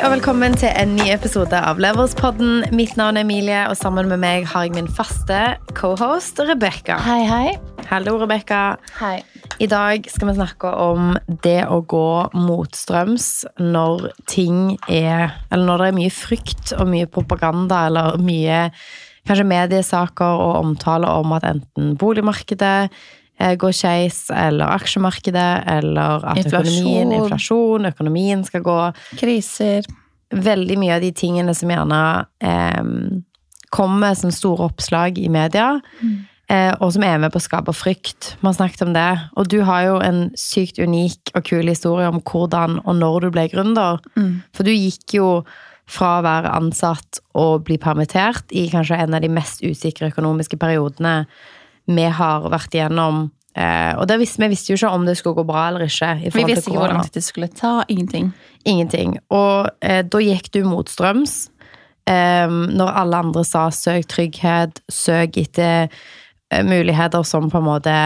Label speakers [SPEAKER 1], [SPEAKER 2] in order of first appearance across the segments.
[SPEAKER 1] Hei og velkommen til en ny episode av Leverspodden. Mitt navn er Emilie, og sammen med meg har jeg min faste cohost Rebekka.
[SPEAKER 2] Hei, hei.
[SPEAKER 1] Hallo, Rebekka.
[SPEAKER 2] Hei.
[SPEAKER 1] I dag skal vi snakke om det å gå motstrøms når ting er Eller når det er mye frykt og mye propaganda eller mye kanskje mediesaker og omtale om at enten boligmarkedet går skeis, eller aksjemarkedet, eller at
[SPEAKER 2] Inflasjon.
[SPEAKER 1] økonomien, inflasjon, økonomien skal gå
[SPEAKER 2] Kriser.
[SPEAKER 1] veldig mye av de tingene som gjerne eh, kommer som store oppslag i media, eh, og som er med på å skape frykt. Vi har snakket om det. Og du har jo en sykt unik og kul historie om hvordan og når du ble gründer. For du gikk jo fra å være ansatt og bli permittert i kanskje en av de mest usikre økonomiske periodene vi har vært igjennom. Eh, og det visste, vi visste jo ikke om det skulle gå bra eller ikke. i
[SPEAKER 2] Vi visste ikke hvor
[SPEAKER 1] korona.
[SPEAKER 2] lang tid det skulle ta. Ingenting.
[SPEAKER 1] Ingenting. Og eh, da gikk du motstrøms. Eh, når alle andre sa søk trygghet, søk etter eh, muligheter som på en måte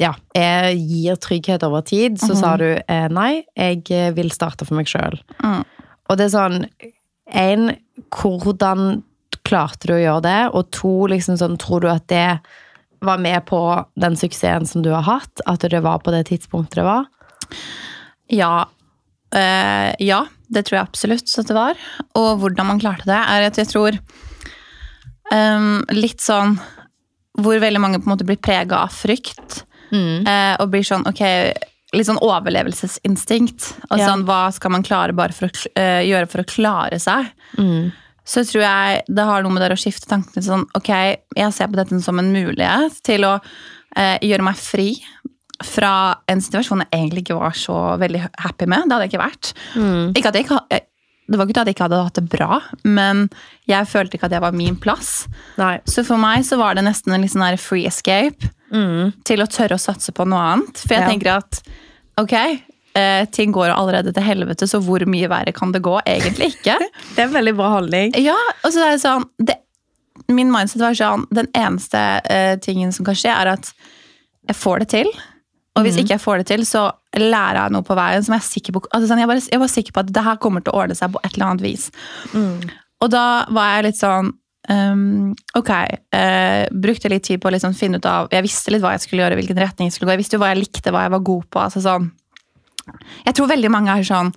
[SPEAKER 1] ja, jeg gir trygghet over tid, så sa du eh, nei, jeg eh, vil starte for meg sjøl.
[SPEAKER 2] Mm.
[SPEAKER 1] Og det er sånn En, hvordan klarte du å gjøre det? Og to, liksom sånn, tror du at det var med på den suksessen som du har hatt? At det var på det tidspunktet det var?
[SPEAKER 2] Ja. Uh, ja, det tror jeg absolutt at det var. Og hvordan man klarte det, er at jeg tror um, Litt sånn hvor veldig mange på en måte blir prega av frykt. eh, og blir sånn, ok Litt sånn overlevelsesinstinkt. Og
[SPEAKER 1] Ja.
[SPEAKER 2] sånn, hva skal man klare bare for å, eh, gjøre for å klare seg? Så tror jeg det har noe med det å skifte tankene sånn, ok, jeg ser på dette som en mulighet til å eh, gjøre meg fri fra en situasjon jeg egentlig ikke var så veldig happy med. Det hadde jeg ikke vært. Ikke at jeg ikke, eh, det var ikke at jeg ikke hadde hatt det bra, men jeg følte ikke at jeg var min plass.
[SPEAKER 1] Nei.
[SPEAKER 2] Så for meg så var det nesten en sånn free escape til å tørre å satse på noe annet. For jeg
[SPEAKER 1] Ja.
[SPEAKER 2] tenker at ok, eh, ting går allerede til helvete, så hvor mye verre kan det gå? Egentlig ikke.
[SPEAKER 1] Det er en veldig bra holdning.
[SPEAKER 2] Ja, og så er det sånn det, Min mindset var sånn Den eneste eh, tingen som kan skje, er at jeg får det til. Og hvis ikke jeg får det til, så lærer jeg noe på veien som jeg er sikker på altså sånn, jeg, var, jeg var sikker på at det her kommer til å ordne seg på et eller annet vis. Og da var jeg litt sånn Um, ok, Uh, brukte litt tid på å liksom finne ut av Jeg visste litt hva jeg skulle gjøre, hvilken retning jeg skulle gå. Jeg visste jo hva jeg likte, hva jeg var god på. altså sånn Jeg tror veldig mange er sånn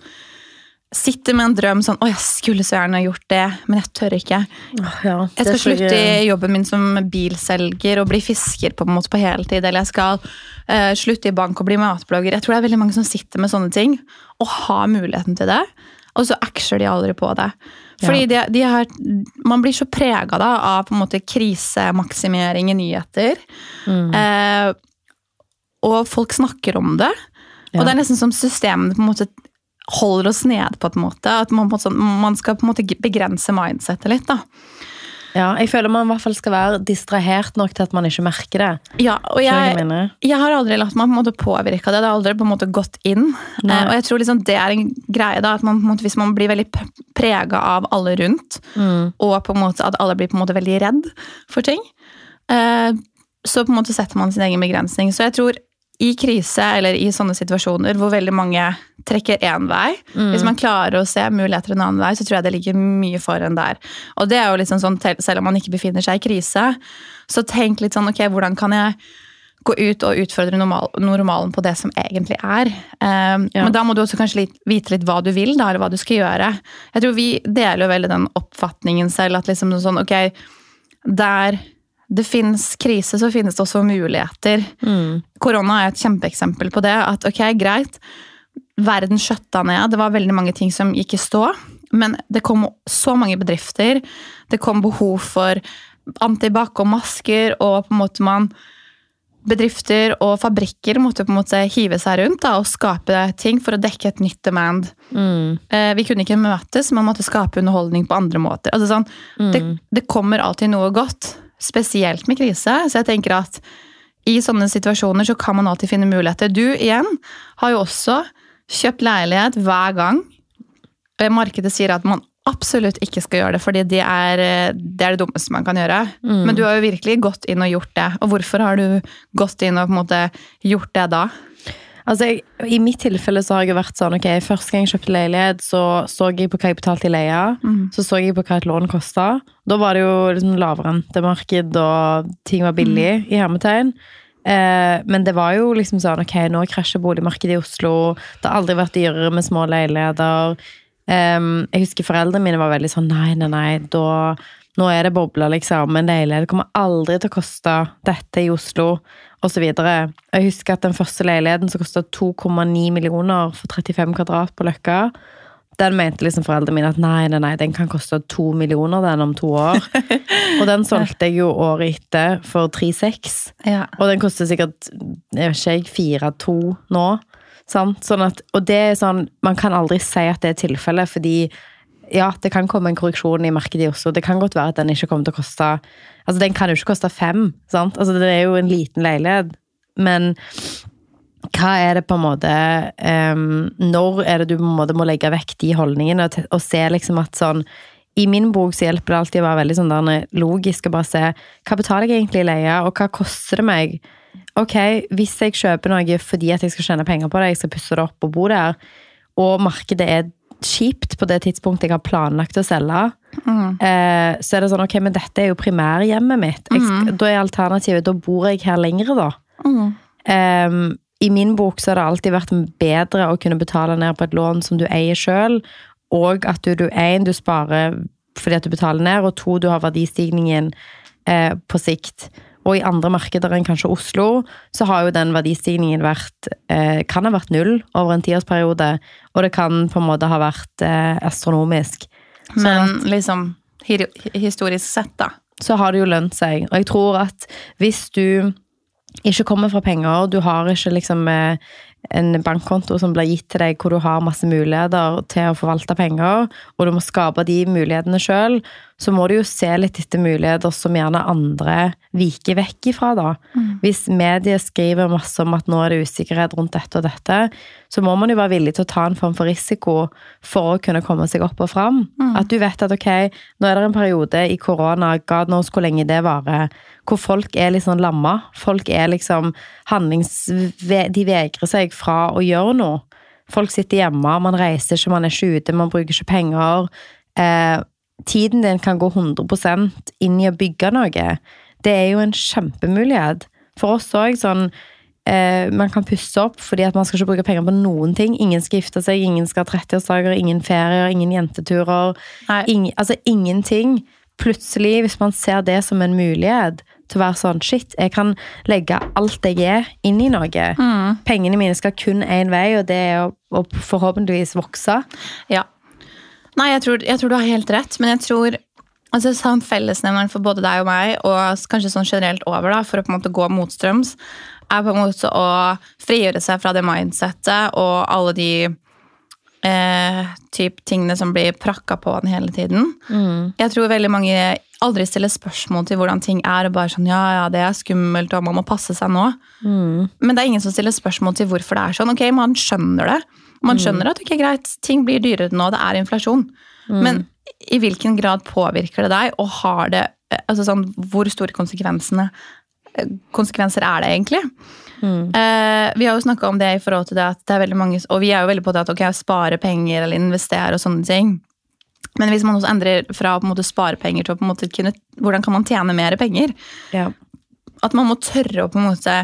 [SPEAKER 2] Sitter med en drøm sånn Å, jeg skulle så gjerne gjort det, men jeg tør ikke.
[SPEAKER 1] Ja,
[SPEAKER 2] Jeg skal slutte i jobben min som bilselger og bli fisker på en måte på heltid. Eller jeg skal uh, slutte i bank og bli matblogger. Jeg tror det er veldig mange som sitter med sånne ting og har muligheten til det. Og så actioner de aldri på det. Fordi de, de har, man blir så prega av på en måte krisemaksimering i nyheter. Eh, og folk snakker om det. Og det er nesten som systemene på en måte holder oss nede på en måte. At man, måte, man skal på en måte begrense mindsetet litt. da.
[SPEAKER 1] Ja, jeg føler man i hvert fall skal være distrahert nok til at man ikke merker det.
[SPEAKER 2] Ja, og jeg,
[SPEAKER 1] jeg
[SPEAKER 2] jeg har aldri latt meg på en måte påvirke av det. Det har aldri på en måte gått inn.
[SPEAKER 1] Nei.
[SPEAKER 2] Eh, og jeg tror liksom det er en greie da, at man, måte, hvis man blir veldig prega av alle rundt, og på en måte at alle blir på en måte veldig redd for ting, eh, så på en måte setter man sin egen begrensning. Så jeg tror i krise eller i sånne situasjoner hvor veldig mange trekker én vei, hvis man klarer å se muligheter en annen vei, så tror jeg det ligger mye foran der. Og det er jo liksom sånn, selv om man ikke befinner seg i krise, så tenk litt sånn, ok, hvordan kan jeg gå ut og utfordre normal, normalen på det som egentlig er. Um,
[SPEAKER 1] Ja.
[SPEAKER 2] Men da må du også kanskje litt, vite litt hva du vil, da, eller hva du skal gjøre. Jeg tror vi deler jo veldig den oppfatningen selv, at liksom sånn, ok, der det finnes krise, så finnes det også muligheter. Korona er et kjempeeksempel på det. At ok, greit, verden skjøtta ned, det var veldig mange ting som gikk i stå. Men det kom så mange bedrifter. Det kom behov for antibac og masker, og på en måte man Bedrifter og fabrikker måtte på en måte hive seg rundt da, og skape ting for å dekke et nytt demand. Mm. vi kunne ikke møtes, man måtte skape underholdning på andre måter. Altså sånn, det, det kommer alltid noe godt, spesielt med krise. Så jeg tenker at i sånne situasjoner så kan man alltid finne muligheter. Du igjen har jo også kjøpt leilighet hver gang markedet sier at man absolutt ikke skal gjøre det, fordi det er det, er det dummeste man kan gjøre. Men du har jo virkelig gått inn og gjort det. Og hvorfor har du gått inn og på en måte gjort det da?
[SPEAKER 1] Altså, jeg, I mitt tilfelle så har jeg vært sånn ok, Første gang jeg kjøpte leilighet, så så jeg på hva jeg betalte i leie. Så så jeg på hva et lån kosta. Da var det jo liksom lavrentemarked, og ting var billig, i hermetegn. Eh, men det var jo liksom sånn ok, nå krasjer boligmarkedet i Oslo. Det har aldri vært dyrere med små leiligheter. Em, jeg husker foreldrene mine var veldig sånn nei, nei, nei, da, nå er det bobler, liksom. En leilighet kommer aldri til å koste dette i Oslo, osv. Jeg husker at den første leiligheten som kosta 2,9 millioner for 35 kvadrat på Løkka, den mente liksom foreldrene mine at nei, nei, nei, den kan koste to millioner den om to år. Og den solgte jeg jo året etter for 3,6.
[SPEAKER 2] Ja.
[SPEAKER 1] Og den koster sikkert jeg vet ikke, 4-2 nå. Sant? Sånn at, og det er sånn, man kan aldri si at det er tilfellet, fordi ja, det kan komme en korreksjon i markedet i Oslo. Det kan godt være at den ikke kommer til å koste Altså, den kan jo ikke koste fem, sant? Altså, det er jo en liten leilighet. Men hva er det på en måte um, Når er det du på en måte må legge vekk de holdningene og, og se liksom at sånn I min bok så hjelper det alltid å være veldig sånn der logisk og bare se hva betaler jeg egentlig i leie, og hva koster det meg? Ok, hvis jeg kjøper noe fordi at jeg skal tjene penger på det, jeg skal pusse det opp og bo der, og markedet er kjipt på det tidspunktet jeg har planlagt å selge, eh, så er det sånn, ok, men dette er jo primærhjemmet mitt. Jeg, mm. Da er alternativet, da bor jeg her lengre da.
[SPEAKER 2] Mm.
[SPEAKER 1] Ehm, I min bok så har det alltid vært bedre å kunne betale ned på et lån som du eier sjøl, og at du, du en, du sparer fordi at du betaler ned, og to, du har verdistigningen eh, på sikt. Og i andre markeder enn kanskje Oslo, så har jo den verdistigningen vært eh, Kan ha vært null over en tiårsperiode, og det kan på en måte ha vært eh, astronomisk.
[SPEAKER 2] Men liksom historisk sett, da.
[SPEAKER 1] så har det jo lønt seg. Og jeg tror at hvis du ikke kommer fra penger, du har ikke liksom eh, en bankkonto som blir gitt til deg hvor du har masse muligheter til å forvalte penger, og du må skape de mulighetene sjøl, så må du jo se litt etter muligheter som gjerne andre viker vekk ifra, da. Hvis mediet skriver masse om at nå er det usikkerhet rundt dette og dette, så må man jo være villig til å ta en form for risiko for å kunne komme seg opp og fram. At du vet at ok, nå er det en periode i korona, god knows hvor lenge det varer, hvor folk er litt sånn lamma. Folk er liksom handlings... De vegrer seg fra å gjøre noe. Folk sitter hjemme, man reiser ikke, man er ikke ute, man bruker ikke penger. Eh, tiden din kan gå 100% inn i å bygge noe. Det er jo en kjempemulighet. For oss òg, sånn eh, Man kan pusse opp fordi at man skal ikke bruke penger på noen ting. Ingen skal gifte seg, ingen skal ha 30-årsdager, ingen ferier, ingen jenteturer. Ing, altså ingenting. Plutselig, hvis man ser det som en mulighet til å være sånn Shit, jeg kan legge alt jeg er, inn i noe. Pengene mine skal kun én vei, og det er å, å forhåpentligvis vokse.
[SPEAKER 2] Ja. Nei, jeg tror, jeg tror du har helt rett, men jeg tror altså sånn Fellesnevneren for både deg og meg, og kanskje sånn generelt over, da, for å på en måte gå motstrøms, er på en måte å frigjøre seg fra det mindsettet og alle de eh, typ tingene som blir prakka på den hele tiden. Jeg tror veldig mange aldri stiller spørsmål til hvordan ting er, og bare sånn ja, ja, det er skummelt, og man må passe seg nå. Men det er ingen som stiller spørsmål til hvorfor det er sånn. Ok, man skjønner det. Man skjønner at ok, greit, ting blir dyrere nå, det er inflasjon. Men i hvilken grad påvirker det deg, og har det eh, altså sånn, Hvor store eh, konsekvenser er det egentlig? Eh, vi har jo snakka om det i forhold til det at det er veldig mange Og vi er jo veldig på det at ok, spare penger eller investere og sånne ting. Men hvis man også endrer fra å på en måte spare penger til å på en måte kunne Hvordan kan man tjene mer penger?
[SPEAKER 1] Ja.
[SPEAKER 2] At man må tørre å på en måte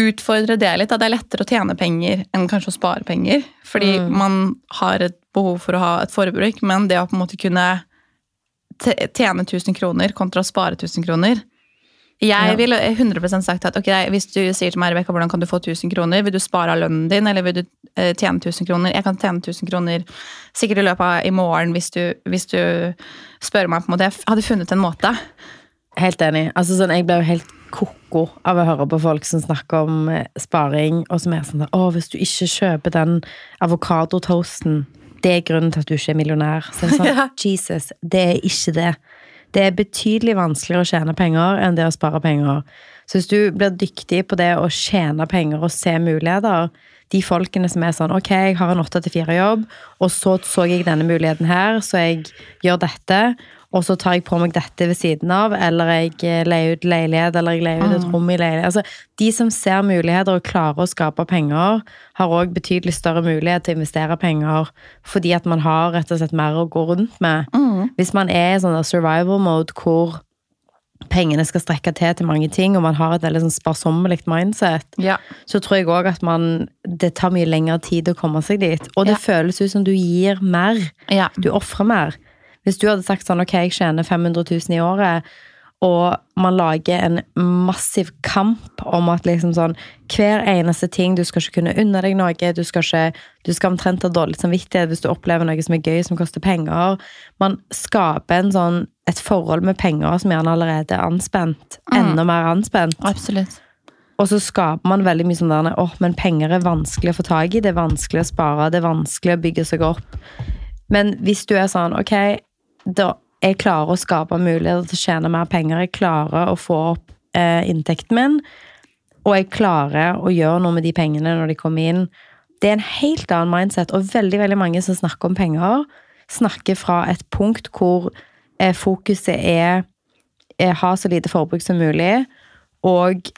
[SPEAKER 2] utfordre det litt. At det er lettere å tjene penger enn kanskje å spare penger. Fordi man har et behov for å ha et forbruk, men det å på en måte kunne tjene 1000 kroner kontra å spare 1000 kroner Jeg ville 100 sagt at ok, hvis du sier til meg, Rebecca, hvordan kan du få 1000 kroner? Vil du spare av lønnen din, eller vil du eh, tjene 1000 kroner? Jeg kan tjene 1000 kroner sikkert i løpet av i morgen hvis du, hvis du spør meg. på en måte. Jeg hadde funnet en måte.
[SPEAKER 1] Helt enig. Altså, sånn, jeg ble jo helt koko av å høre på folk som snakker om eh, sparing, og som er sånn Å, hvis du ikke kjøper den avokadotoasten, det er grunnen til at du ikke er millionær. Så sånn,
[SPEAKER 2] Ja.
[SPEAKER 1] Jesus, det er ikke det. Det er betydelig vanskeligere å tjene penger enn det å spare penger. Så hvis du blir dyktig på det å tjene penger og se muligheter, de folkene som er sånn Ok, jeg har en åtte til fire-jobb, og så så jeg denne muligheten her, så jeg gjør dette. Og så tar jeg på meg dette ved siden av, eller jeg eh, leier ut leilighet, eller jeg leier ut et
[SPEAKER 2] Mm.
[SPEAKER 1] rom i leilighet. Altså, de som ser muligheter og klarer å skape penger, har òg betydelig større mulighet til å investere penger, fordi at man har rett og slett mer å gå rundt med.
[SPEAKER 2] Mm.
[SPEAKER 1] Hvis man er i sånn survival mode hvor pengene skal strekke til til mange ting, og man har et veldig sånn sparsommelig mindset,
[SPEAKER 2] Ja.
[SPEAKER 1] så tror jeg òg at man Det tar mye lengre tid å komme seg dit. Og det
[SPEAKER 2] Ja.
[SPEAKER 1] føles ut som du gir mer.
[SPEAKER 2] ja.
[SPEAKER 1] Du ofrer mer. Hvis du hadde sagt sånn ok, jeg tjener 500 000 i året, og man lager en massiv kamp om at liksom sånn Hver eneste ting, du skal ikke kunne unne deg noe, du skal ikke Du skal omtrent ha dårlig samvittighet hvis du opplever noe som er gøy, som koster penger. Man skaper en sånn et forhold med penger som gjerne allerede er anspent. Enda mer anspent.
[SPEAKER 2] Absolutt.
[SPEAKER 1] Og så skaper man veldig mye sånn der åh, men penger er vanskelig å få tak i, det er vanskelig å spare, det er vanskelig å bygge seg opp. Men hvis du er sånn, ok, da jeg klarer å skape muligheter til å tjene mer penger, jeg klarer å få opp eh, inntekten min, og jeg klarer å gjøre noe med de pengene når de kommer inn. Det er en helt annen mindset, og veldig, veldig mange som snakker om penger, snakker fra et punkt hvor eh, fokuset er, er ha så lite forbruk som mulig, og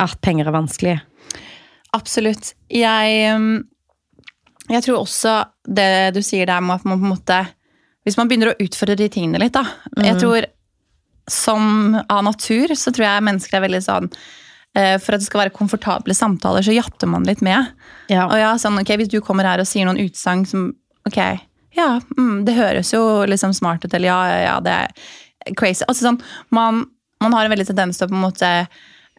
[SPEAKER 1] at penger er vanskelig.
[SPEAKER 2] Absolutt. Jeg, um, jeg tror også det du sier der med at man på en måte Hvis man begynner å utfordre de tingene litt, da. Jeg tror som av natur så tror jeg mennesker er veldig sånn eh, For at det skal være komfortable samtaler, så jatter man litt med.
[SPEAKER 1] Ja.
[SPEAKER 2] Og ja, sånn, ok, Hvis du kommer her og sier noen utsagn som Ok, ja, mm, det høres jo liksom smart ut, eller ja, ja, ja, det er crazy. Altså sånn, man, man har en veldig tendens til å på en måte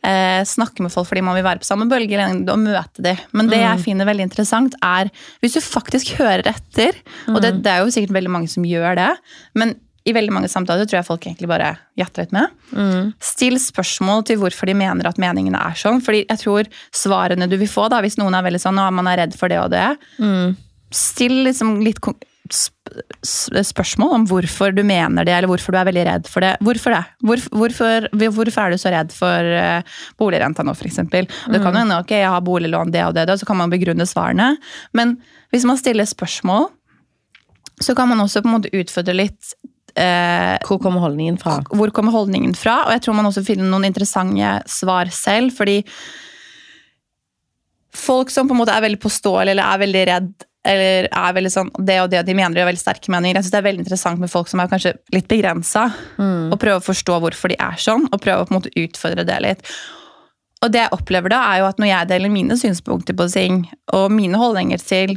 [SPEAKER 2] eh, snakke med folk fordi man vil være på samme bølgelengde og møte dem. Men det jeg finner veldig interessant, er hvis du faktisk hører etter, og det, det er jo sikkert veldig mange som gjør det, men i veldig mange samtaler tror jeg folk egentlig bare gjetter litt med. Still spørsmål til hvorfor de mener at meningene er sånn. fordi jeg tror svarene du vil få, da, hvis noen er veldig sånn og man er redd for det og det, still liksom litt spørsmål om hvorfor du mener det, eller hvorfor du er veldig redd for det. Hvorfor det? Hvorfor, hvorfor, hvorfor er du så redd for uh, boligrenta nå, f.eks.? Det kan jo hende ok, jeg har boliglån, det og det, og det, og så kan man begrunne svarene. Men hvis man stiller spørsmål, så kan man også på en måte utfordre litt eh,
[SPEAKER 1] Hvor kommer holdningen fra?
[SPEAKER 2] hvor kommer holdningen fra? Og jeg tror man også finner noen interessante svar selv, fordi folk som på en måte er veldig påståelige eller er veldig redd eller er veldig sånn det og det de mener de har veldig sterke meninger. Jeg synes Det er veldig interessant med folk som er kanskje litt begrensa, og prøve å forstå hvorfor de er sånn, og prøve å på en måte utfordre det litt. Og det jeg opplever da, er jo at når jeg deler mine synspunkter på ting, og mine holdninger til,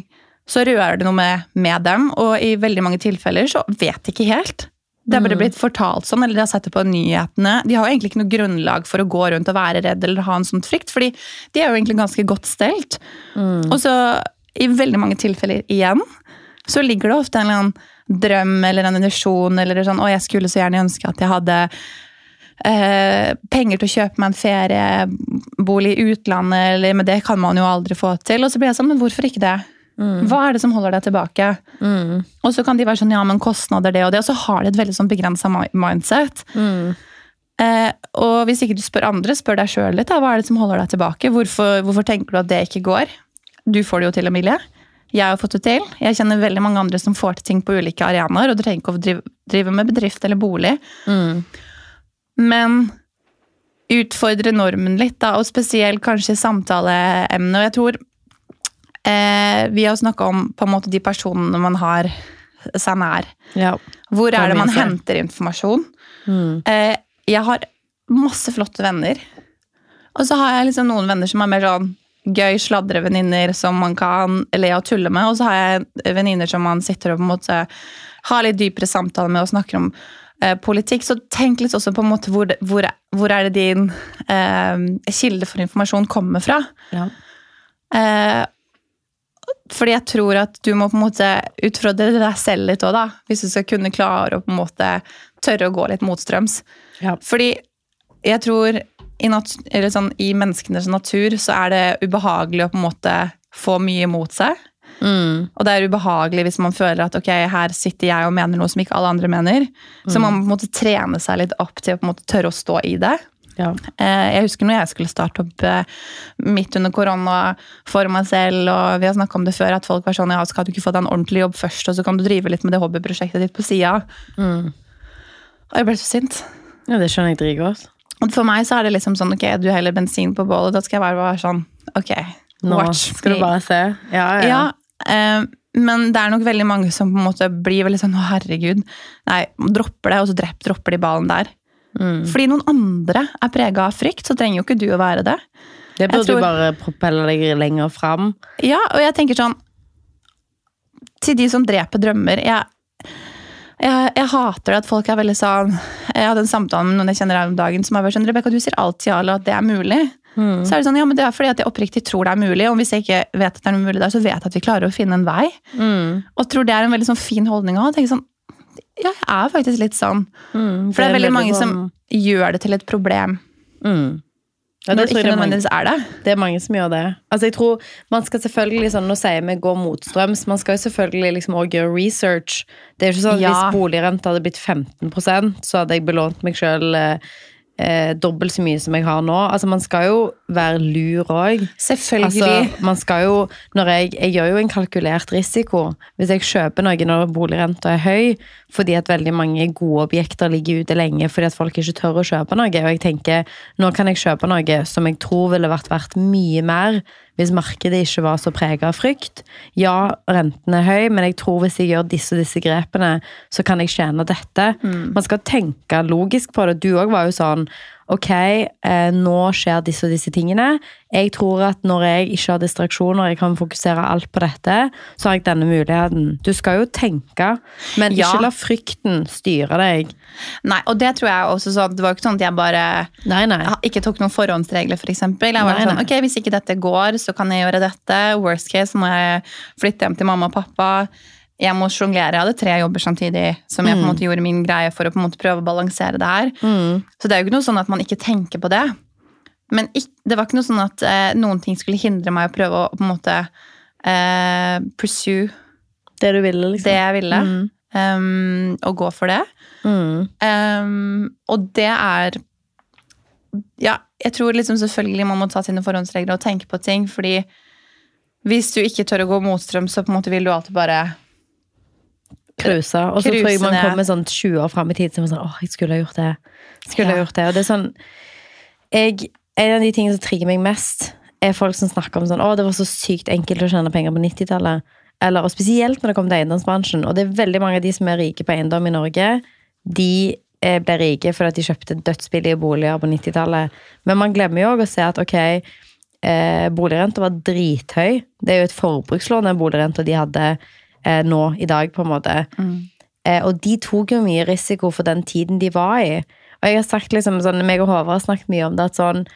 [SPEAKER 2] så rører det noe med, med dem, og i veldig mange tilfeller så vet de ikke helt. Det er bare blitt fortalt sånn, eller de har sett det på nyhetene. De har jo egentlig ikke noe grunnlag for å gå rundt og være redd eller ha en sånn frykt, fordi de er jo egentlig ganske godt stelt. Og så i veldig mange tilfeller igjen, så ligger det ofte en eller annen drøm eller en illusjon eller sånn, å jeg skulle så gjerne ønske at jeg hadde eh, penger til å kjøpe meg en feriebolig i utlandet, eller, men det kan man jo aldri få til. Og så blir jeg sånn, men hvorfor ikke det? Hva er det som holder deg tilbake? Og så kan de være sånn, ja, men kostnader det og det, og så har de et veldig sånn begrensa mindset. Eh, og hvis ikke du spør andre, spør deg sjøl litt. Da. Hva er det som holder deg tilbake? Hvorfor, hvorfor tenker du at det ikke går? Du får det jo til, Emilie. Jeg har fått det til. Jeg kjenner veldig mange andre som får til ting på ulike arenaer, og du trenger ikke å drive, drive med bedrift eller bolig. Men utfordre normen litt, da, og spesielt kanskje samtaleemnet. Og jeg tror eh, vi har snakka om på en måte de personene man har seg nær.
[SPEAKER 1] Ja.
[SPEAKER 2] Hvor
[SPEAKER 1] er
[SPEAKER 2] det man henter informasjon? Eh, jeg har masse flotte venner. Og så har jeg liksom noen venner som er mer sånn gøy sladrevenninner som man kan le og tulle med. Og så har jeg venninner som man sitter og på en måte har litt dypere samtaler med og snakker om eh, politikk. Så tenk litt også på en måte hvor, hvor, hvor er det din eh, kilde for informasjon kommer fra.
[SPEAKER 1] Ja.
[SPEAKER 2] Eh, fordi jeg tror at du må på en måte utfordre deg selv litt òg, da. Hvis du skal kunne klare å på en måte tørre å gå litt motstrøms.
[SPEAKER 1] Ja.
[SPEAKER 2] Fordi jeg tror i, sånn, i menneskenes natur så er det ubehagelig å på en måte få mye mot seg.
[SPEAKER 1] Mm.
[SPEAKER 2] Og det er ubehagelig hvis man føler at ok, her sitter jeg og mener noe som ikke alle andre mener. Så man må på en måte trene seg litt opp til å på en måte tørre å stå i det.
[SPEAKER 1] Ja.
[SPEAKER 2] Eh, Jeg husker når jeg skulle starte opp eh, midt under korona for meg selv, og vi har snakka om det før, at folk var sånn ja, skal du ikke få deg en ordentlig jobb først, og så kan du drive litt med det hobbyprosjektet ditt på sida. Og jeg ble så sint.
[SPEAKER 1] Ja, det skjønner jeg dritgodt.
[SPEAKER 2] Og for meg så er det liksom sånn, ok, du heller bensin på bålet, da skal jeg bare være sånn, ok,
[SPEAKER 1] Nå
[SPEAKER 2] watch
[SPEAKER 1] skal du bare se. Ja, ja.
[SPEAKER 2] Ja, eh, men det er nok veldig mange som på en måte blir veldig sånn, å herregud, nei, dropper det, og så drepp, dropper de ballen der.
[SPEAKER 1] Mm.
[SPEAKER 2] Fordi noen andre er prega av frykt, så trenger jo ikke du å være det.
[SPEAKER 1] Det burde
[SPEAKER 2] tror-
[SPEAKER 1] du bare propelle deg lenger fram.
[SPEAKER 2] Ja, og jeg tenker sånn Til de som dreper drømmer jeg, jeg, jeg hater det at folk er veldig sånn Jeg hadde en samtale med noen jeg kjenner her om dagen som har vært sånn Rebekka, du sier alltid ja, eller at det er mulig.
[SPEAKER 1] Mm.
[SPEAKER 2] Så er det sånn, ja, men det er fordi at jeg oppriktig tror det er mulig. Og hvis jeg ikke vet at det er mulig der, så vet jeg at vi klarer å finne en vei.
[SPEAKER 1] Mm.
[SPEAKER 2] Og tror det er en veldig sånn fin holdning òg. Sånn, ja, jeg er faktisk litt sånn.
[SPEAKER 1] Mm.
[SPEAKER 2] For det er veldig mange
[SPEAKER 1] sånn-
[SPEAKER 2] som gjør det til et problem
[SPEAKER 1] mm. Ja, det
[SPEAKER 2] det ikke nødvendigvis er det.
[SPEAKER 1] det er mange som gjør det. Altså jeg tror man skal selvfølgelig, sånn, Nå sier vi gå motstrøms, man skal jo selvfølgelig liksom også gjøre research. Det er jo ikke sånn at
[SPEAKER 2] Ja.
[SPEAKER 1] Hvis boligrenta hadde blitt 15% så hadde jeg belånt meg sjøl eh, eh, dobbelt så mye som jeg har nå. Altså Man skal jo være lur òg.
[SPEAKER 2] Selvfølgelig.
[SPEAKER 1] Altså, man skal jo, når jeg, jeg gjør jo en kalkulert risiko. Hvis jeg kjøper noe når boligrenta er høy, fordi at veldig mange gode objekter ligger ute lenge fordi at folk ikke tør å kjøpe noe, og jeg tenker nå kan jeg kjøpe noe som jeg tror ville vært verdt mye mer hvis markedet ikke var så prega av frykt. Ja, renten er høy, men jeg tror hvis jeg gjør disse og disse grepene, så kan jeg tjene dette. Man skal tenke logisk på det. Du òg var jo sånn Ok, eh, nå skjer disse og disse tingene. Jeg tror at når jeg ikke har distraksjoner, jeg kan fokusere alt på dette, så har jeg denne muligheten. Du skal jo tenke, men
[SPEAKER 2] Ja.
[SPEAKER 1] ikke la frykten styre deg.
[SPEAKER 2] Nei, og det tror jeg også sånn, Det var jo ikke sånn at jeg bare
[SPEAKER 1] Nei, nei.
[SPEAKER 2] ikke tok noen forhåndsregler, for eksempel. Jeg var
[SPEAKER 1] Nei,
[SPEAKER 2] sånn, ok, Hvis ikke dette går, så kan jeg gjøre dette. Worst case så må jeg flytte hjem til mamma og pappa. Jeg må sjonglere. Jeg hadde tre jobber samtidig, som jeg på en måte gjorde min greie for å på en måte prøve å balansere det her.
[SPEAKER 1] Mm.
[SPEAKER 2] Så det er jo ikke noe sånn at man ikke tenker på det. Men ikke, det var ikke noe sånn at eh, noen ting skulle hindre meg å prøve å på en måte eh, pursue
[SPEAKER 1] Det du ville, liksom.
[SPEAKER 2] det jeg ville.
[SPEAKER 1] Mm.
[SPEAKER 2] Um, og gå for det.
[SPEAKER 1] Mm.
[SPEAKER 2] Um, og det er Ja, jeg tror liksom selvfølgelig man må ta sine forhåndsregler og tenke på ting, fordi hvis du ikke tør å gå motstrøm, så på en måte vil du alltid bare
[SPEAKER 1] Cruise. Og så tror jeg man kommer sånn 20 år fram i tid så er sånn åh, jeg skulle ha gjort det. Skulle ha gjort det. Og det er sånn jeg, En av de tingene som trigger meg mest, er folk som snakker om sånn å, det var så sykt enkelt å tjene penger på 90-tallet. Eller, og spesielt når det kommer til eiendomsbransjen. Og det er veldig mange av de som er rike på eiendom i Norge, de eh, ble rike fordi at de kjøpte dødsbillige boliger på 90-tallet. Men man glemmer jo òg å se at ok, eh, boligrenta var drithøy. Det er jo et forbrukslån, den boligrenta de hadde eh, nå i dag, på en måte. Eh, og de tok jo mye risiko for den tiden de var i. Og jeg har sagt liksom sånn, meg og Håvard har snakket mye om det, at sånn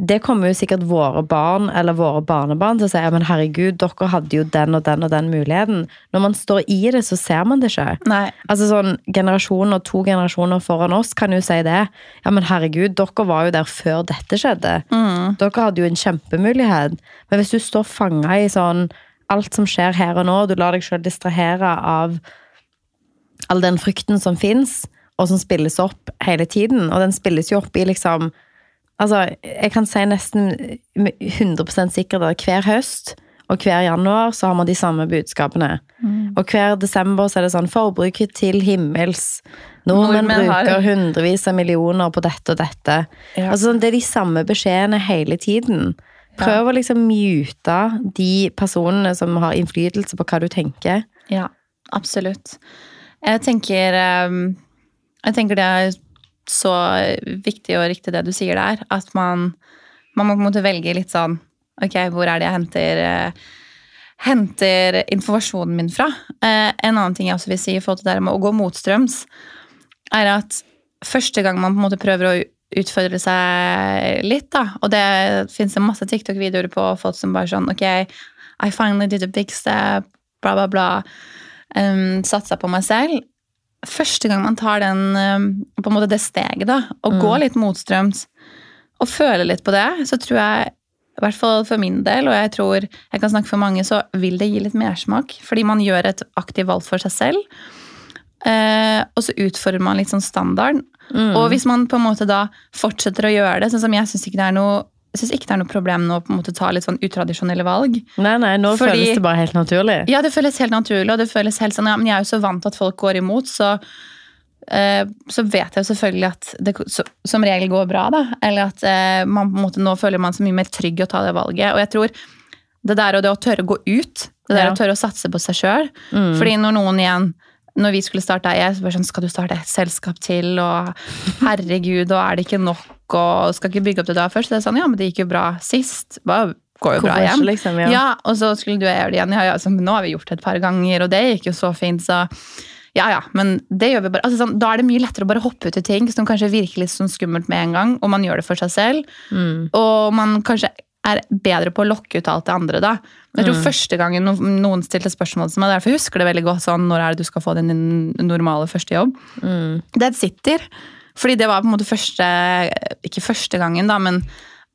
[SPEAKER 1] det kommer jo sikkert våre barn eller våre barnebarn til å si ja, men herregud, dere hadde jo den og den og den muligheten. Når man står i det, så ser man det ikke.
[SPEAKER 2] Nei.
[SPEAKER 1] Altså sånn, Generasjoner, To generasjoner foran oss kan jo si det. Ja, men herregud, dere var jo der før dette skjedde.
[SPEAKER 2] Mm.
[SPEAKER 1] Dere hadde jo en kjempemulighet. Men hvis du står fanga i sånn alt som skjer her og nå, du lar deg sjøl distrahere av all den frykten som fins, og som spilles opp hele tiden. Og den spilles jo opp i liksom Altså, jeg kan si nesten 100% sikkert at hver høst og hver januar så har man de samme budskapene. Og hver desember så er det sånn forbruket til himmels. Nordmenn
[SPEAKER 2] Nordmenn har-
[SPEAKER 1] bruker hundrevis av millioner på dette og dette.
[SPEAKER 2] Ja.
[SPEAKER 1] Altså, sånn, det er de samme beskjedene hele tiden. Prøv å liksom mute de personene som har innflytelse på hva du tenker.
[SPEAKER 2] Ja, absolutt. Jeg tenker, ehm, jeg tenker det er så viktig og riktig det du sier der, at man, man må på en måte velge litt sånn Ok, hvor er det jeg henter, eh, henter informasjonen min fra? Eh, en annen ting jeg også vil si i forhold til det med å gå motstrøms, er at første gang man på en måte prøver å utfordre seg litt, da, og det fins masse TikTok-videoer på folk som bare sånn Ok, I finally did a big step, bla, bla, bla. Um, Satsa på meg selv. Første gang man tar den, um, på en måte det steget, da, og
[SPEAKER 1] Mm.
[SPEAKER 2] går litt motstrøms, og føler litt på det, så tror jeg, i hvert fall for min del, og jeg tror jeg kan snakke for mange, så vil det gi litt mersmak. Fordi man gjør et aktivt valg for seg selv. Uh, og så utfordrer man litt sånn standard.
[SPEAKER 1] Mm.
[SPEAKER 2] Og hvis man på en måte da fortsetter å gjøre det, sånn som jeg syns ikke det er noe jeg ikke det er noe problem nå å på en måte ta litt sånn utradisjonelle valg.
[SPEAKER 1] Nei, nei, nå
[SPEAKER 2] Fordi-
[SPEAKER 1] føles det bare helt naturlig.
[SPEAKER 2] Ja, det føles helt naturlig, og det føles helt sånn, ja, men jeg er jo så vant til at folk går imot, så eh, så vet jeg jo selvfølgelig at det så, som regel går bra, da. Eller at eh, man på en måte nå føler man seg mye mer trygg i å ta det valget. Og jeg tror det der og det å tørre å gå ut, det der
[SPEAKER 1] Ja.
[SPEAKER 2] å tørre å satse på seg sjøl.
[SPEAKER 1] Mm.
[SPEAKER 2] Fordi når noen igjen når vi skulle starte EIE, så var det sånn, skal du starte et selskap til, og herregud, og er det ikke nok, og skal ikke bygge opp det har først? Det er sånn, ja, men det gikk jo bra sist. Bare går jo bra igjen.
[SPEAKER 1] liksom? Ja.
[SPEAKER 2] Ja, og så skulle du gjøre det igjen. Ja, ja, så, men nå har vi gjort det et par ganger, og det gikk jo så fint, så ja, ja, men det gjør vi bare. Altså, sånn, da er det mye lettere å bare hoppe ut i ting som kanskje virker litt sånn skummelt med en gang, og man gjør det for seg selv.
[SPEAKER 1] Mm.
[SPEAKER 2] Og man kanskje er bedre på å lokke ut alt det andre, da. Jeg tror
[SPEAKER 1] Mm.
[SPEAKER 2] første gangen noen stilte spørsmål til meg, derfor husker det veldig godt sånn, når er det du skal få din normale første jobb?
[SPEAKER 1] Mm.
[SPEAKER 2] Det sitter. Fordi det var på en måte første Ikke første gangen, da, men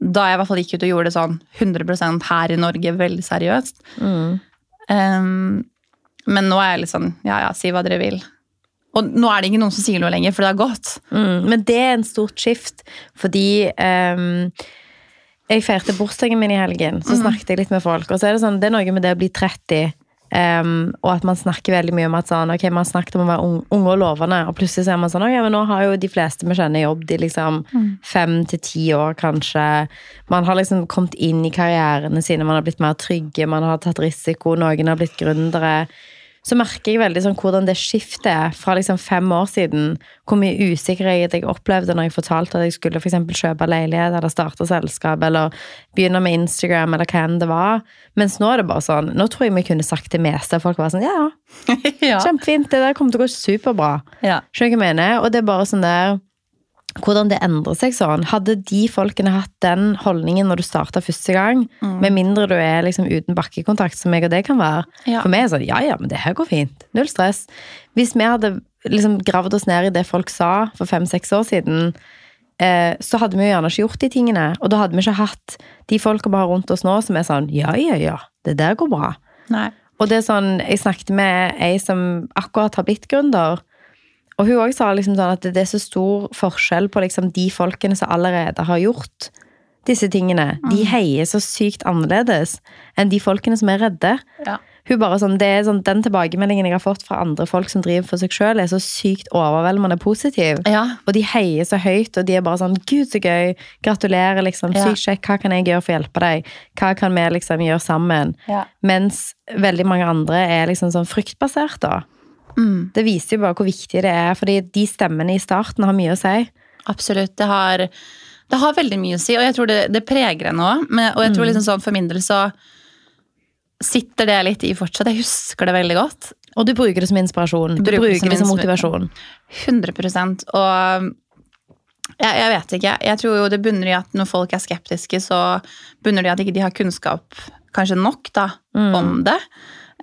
[SPEAKER 2] da jeg i hvert fall gikk ut og gjorde det sånn 100% her i Norge, veldig seriøst.
[SPEAKER 1] Mm.
[SPEAKER 2] Um, men nå er jeg litt sånn ja ja, si hva dere vil. Og nå er det ikke noen som sier noe lenger, for det har gått.
[SPEAKER 1] Mm. Men det er en stort skift, fordi ehm, jeg feirte bursdagen min i helgen, så snakket jeg litt med folk, og så er det sånn, det er noe med det å bli 30, um, og at man snakker veldig mye om at sånn, ok, man snakket om å være unge og lovende, og plutselig så er man sånn, ok, men nå har jo de fleste vi kjenner jobb i liksom fem til ti år kanskje. Man har liksom kommet inn i karrierene sine, man har blitt mer trygge, man har tatt risiko, noen har blitt gründere. Så merker jeg veldig sånn hvordan det skiftet er fra liksom fem år siden. Hvor mye usikkerhet jeg opplevde når jeg fortalte at jeg skulle for eksempel kjøpe leilighet eller starte selskap eller begynne med Instagram eller hva enn det var. Mens nå er det bare sånn Nå tror jeg vi kunne sagt det meste. Folk var sånn Ja, ja,
[SPEAKER 2] ja.
[SPEAKER 1] kjempefint. Det der kommer til å gå superbra.
[SPEAKER 2] ja.
[SPEAKER 1] Skjønner du hva jeg mener? Og det er bare sånn der hvordan det endrer seg sånn. Hadde de folkene hatt den holdningen når du starta første gang, med mindre du er liksom uten bakkekontakt, som jeg og det kan være
[SPEAKER 2] Ja.
[SPEAKER 1] For meg er det sånn ja ja, men det her går fint. Null stress. Hvis vi hadde liksom gravd oss ned i det folk sa for fem-seks år siden, eh, så hadde vi jo gjerne ikke gjort de tingene. Og da hadde vi ikke hatt de folka vi har rundt oss nå, som er sånn ja ja ja, det der går bra.
[SPEAKER 2] Nei.
[SPEAKER 1] Og det er sånn, Jeg snakket med ei som akkurat har blitt gründer. Og hun også sa liksom sånn at det er så stor forskjell på liksom de folkene som allerede har gjort disse tingene. De heier så sykt annerledes enn de folkene som er redde.
[SPEAKER 2] Ja.
[SPEAKER 1] Hun bare sånn, det er sånn, Den tilbakemeldingen jeg har fått fra andre folk som driver for seg sjøl, er så sykt overveldende positiv.
[SPEAKER 2] Ja.
[SPEAKER 1] Og de heier så høyt, og de er bare sånn 'Gud, så gøy! Gratulerer, liksom. Sykt kjekk. Hva kan jeg gjøre for å hjelpe deg? Hva kan vi liksom gjøre sammen?'
[SPEAKER 2] Ja.
[SPEAKER 1] Mens veldig mange andre er liksom sånn fryktbasert, da.
[SPEAKER 2] Mm.
[SPEAKER 1] Det viser jo bare hvor viktig det er, fordi de stemmene i starten har mye å si.
[SPEAKER 2] Absolutt. Det har, det har veldig mye å si, og jeg tror det, det preger en òg. Og jeg tror liksom sånn for min del så sitter det litt i fortsatt. Jeg husker det veldig godt.
[SPEAKER 1] Og du bruker det som inspirasjon. Du
[SPEAKER 2] Bruker
[SPEAKER 1] bruker,
[SPEAKER 2] det som
[SPEAKER 1] motivasjon.
[SPEAKER 2] 100 Og jeg, jeg vet ikke. Jeg tror jo det bunner i at når folk er skeptiske, så bunner det i at ikke de har kunnskap kanskje nok da, om det.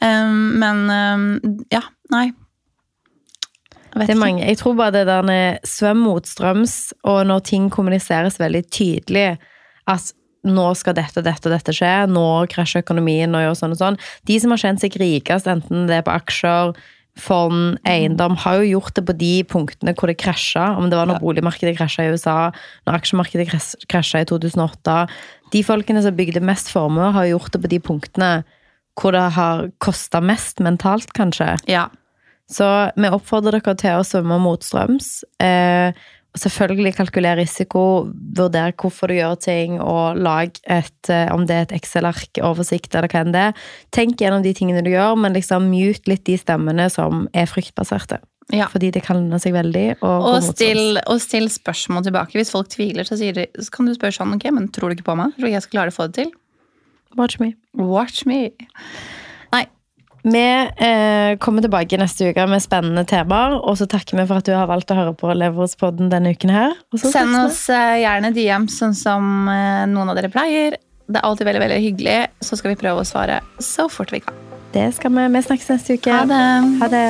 [SPEAKER 2] Um, men um, ja, nei. Jeg
[SPEAKER 1] Det er mange. Jeg tror bare det der med svøm mot strøms, og når ting kommuniseres veldig tydelig, at nå skal dette dette og dette skje, nå krasjer økonomien og gjør sånn og sånn. De som har kjent seg rikest, enten det er på aksjer, fond, eiendom, har jo gjort det på de punktene hvor det krasja. Om det var når boligmarkedet krasja i USA, når aksjemarkedet krasja i 2008. De folkene som bygde mest formue, har gjort det på de punktene hvor det har kosta mest mentalt, kanskje.
[SPEAKER 2] Ja.
[SPEAKER 1] Så vi oppfordrer dere til å svømme motstrøms. Eh, selvfølgelig kalkulere risiko, vurdere hvorfor du gjør ting, og lag et, eh, om det er et Excel-ark, oversikt eller hva enn det er. Tenk gjennom de tingene du gjør, men liksom mute litt de stemmene som er fryktbaserte.
[SPEAKER 2] Ja.
[SPEAKER 1] Fordi det kan lønne seg veldig.
[SPEAKER 2] Og,
[SPEAKER 1] Og
[SPEAKER 2] still, og still spørsmål tilbake. Hvis folk tviler, så, de, så kan du spørre sånn Ok, men tror du ikke på meg? Tror du jeg skal klare å få det til?
[SPEAKER 1] Watch me.
[SPEAKER 2] Watch me.
[SPEAKER 1] Vi eh, kommer tilbake neste uke med spennende temaer, og så takker vi for at du har valgt å høre på Leverspodden denne uken her.
[SPEAKER 2] Send oss eh, gjerne DM sånn som eh, noen av dere pleier. Det er alltid veldig veldig hyggelig. Så skal vi prøve å svare så fort vi kan.
[SPEAKER 1] Det skal vi. Vi snakkes neste uke.
[SPEAKER 2] Ha det.
[SPEAKER 1] Ha det.